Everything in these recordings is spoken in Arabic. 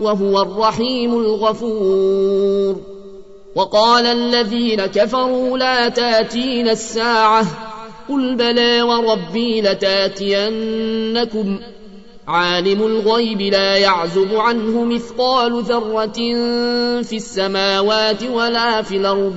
وهو الرحيم الغفور. وقال الذين كفروا لا تاتين الساعة. قل بلى وربي لتأتينكم. عالم الغيب لا يعزب عنه مثقال ذرة في السماوات ولا في الأرض.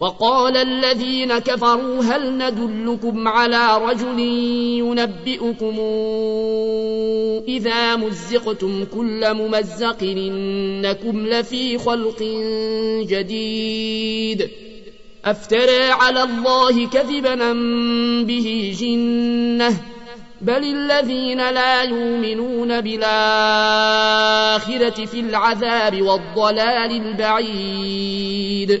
وقال الذين كفروا هل ندلكم على رجل ينبئكم إذا مزقتم كل ممزق إنكم لفي خلق جديد أفترى على الله كذبا به جنة بل الذين لا يؤمنون بالآخرة في العذاب والضلال البعيد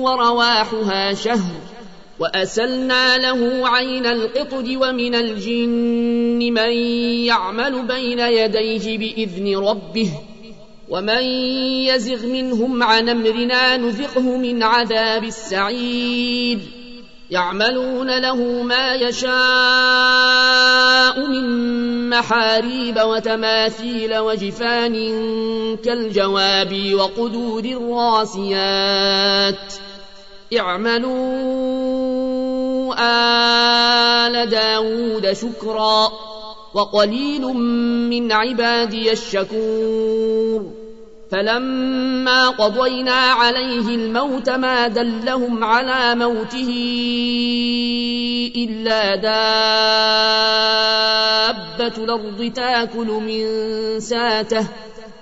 ورواحها شهر وأسلنا له عين القطر ومن الجن من يعمل بين يديه بإذن ربه ومن يزغ منهم عن أمرنا نذقه من عذاب السعير. يعملون له ما يشاء من محاريب وتماثيل وجفان كالجواب وقدور الراسيات. اعملوا آل داود شكرا وقليل من عبادي الشكور. فلما قضينا عليه الموت ما دلهم على موته إلا دابة الأرض تاكل من ساته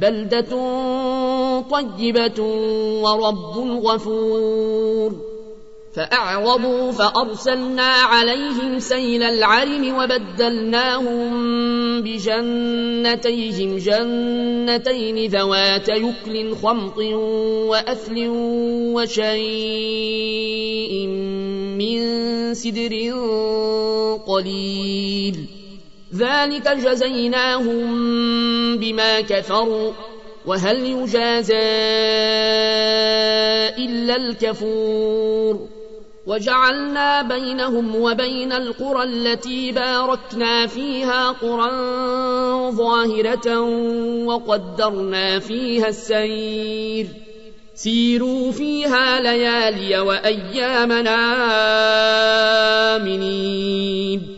بلدة طيبة ورب غفور. فأعرضوا فأرسلنا عليهم سيل العرم وبدلناهم بجنتيهم جنتين ذوات يكل خمط وأثل وشيء من سدر قليل. ذلك جزيناهم بما كفروا وهل يجازى إلا الكفور. وجعلنا بينهم وبين القرى التي باركنا فيها قرى ظاهرة وقدرنا فيها السير. سيروا فيها ليالي وأيامنا آمنين.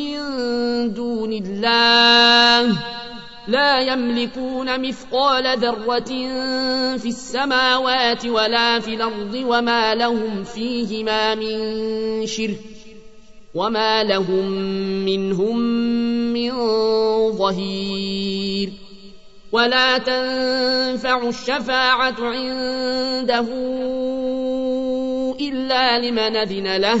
من دون الله لا يملكون مثقال ذرة في السماوات ولا في الأرض وما لهم فيهما من شرك وما لهم منهم من ظهير ولا تنفع الشفاعة عنده إلا لمن أذن له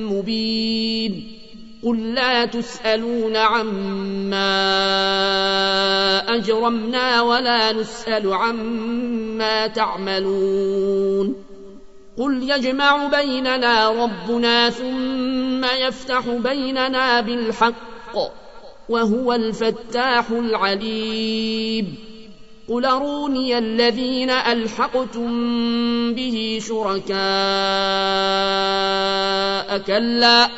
مبين قل لا تسألون عما أجرمنا ولا نسأل عما تعملون قل يجمع بيننا ربنا ثم يفتح بيننا بالحق وهو الفتاح العليم قل أروني الذين ألحقتم به شركاء كلا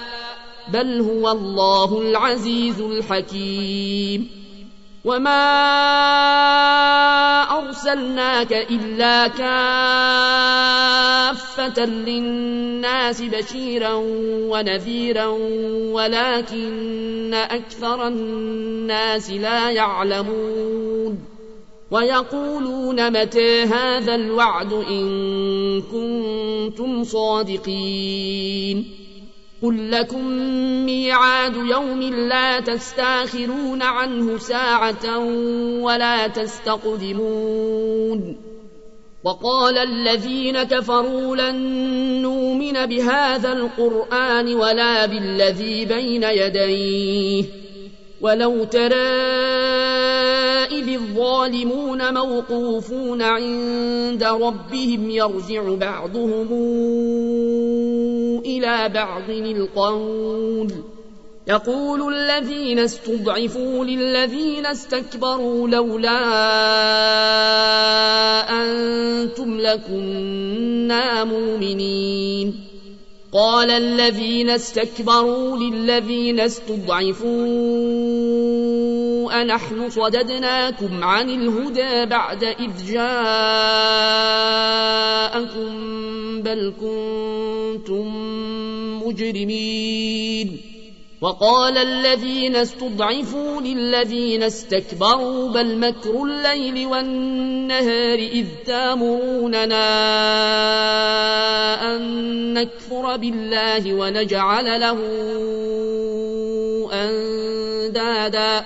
بل هو الله العزيز الحكيم وما أرسلناك إلا كافة للناس بشيرا ونذيرا ولكن أكثر الناس لا يعلمون ويقولون متى هذا الوعد إن كنتم صادقين قل لكم ميعاد يوم لا تستاخرون عنه ساعة ولا تستقدمون وقال الذين كفروا لن نؤمن بهذا القرآن ولا بالذي بين يديه ولو ترى إذ الظالمون موقوفون عند ربهم يرجع بعضهم إلى بعض القول. يقول الذين استضعفوا للذين استكبروا لولا أنتم لكنا مؤمنين. قال الذين استكبروا للذين استضعفوا أنحن صددناكم عن الهدى بعد إذ جاءكم بل كنتم مجرمين. وقال الذين استضعفوا للذين استكبروا بل مكر الليل والنهار إذ تامروننا أن نكفر بالله ونجعل له أندادا.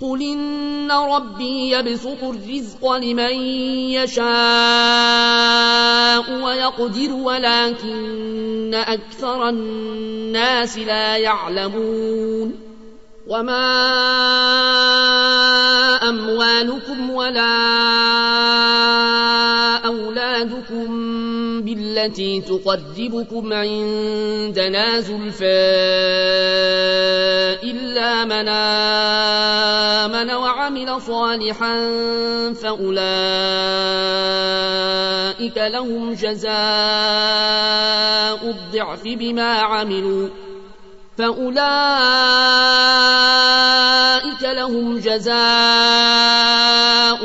قل إن ربي يبسط الرزق لمن يشاء ويقدر ولكن أكثر الناس لا يعلمون. وما أموالكم ولا أولادكم بالتي تقربكم عندنا زلفى من آمن وعمل صالحا فأولئك لهم جزاء الضعف بما عملوا. فأولئك لهم جزاء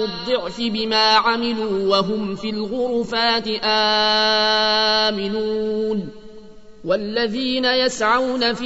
الضعف بما عملوا وهم في الغرفات آمنون. والذين يسعون في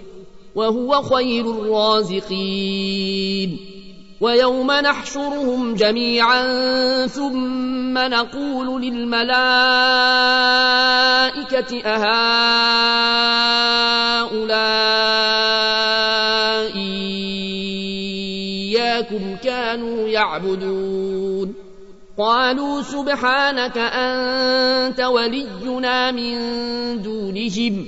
وهو خير الرازقين. ويوم نحشرهم جميعا ثم نقول للملائكة أهؤلاء إياكم كانوا يعبدون. قالوا سبحانك أنت ولينا من دونهم.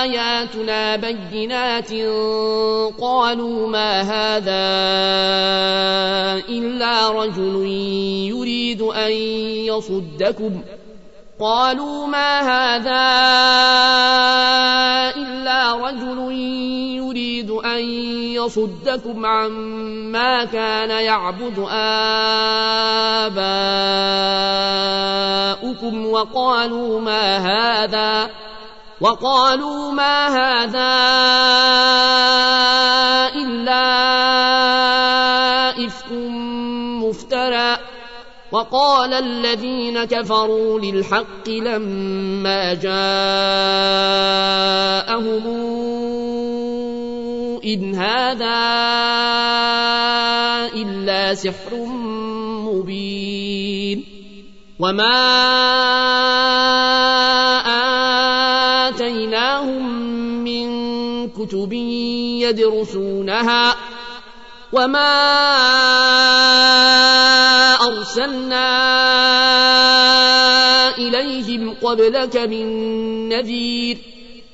آياتنا بينات قالوا ما هذا إلا رجل يريد أن يصدكم. قالوا ما هذا إلا رجل يريد أن يصدكم عما كان يعبد آباؤكم وقالوا ما هذا وقالوا ما هذا إلا إفك مفترى وقال الذين كفروا للحق لما جاءهم إن هذا إلا سحر مبين وما آتيناهم من كتب يدرسونها وما أرسلنا إليهم قبلك من نذير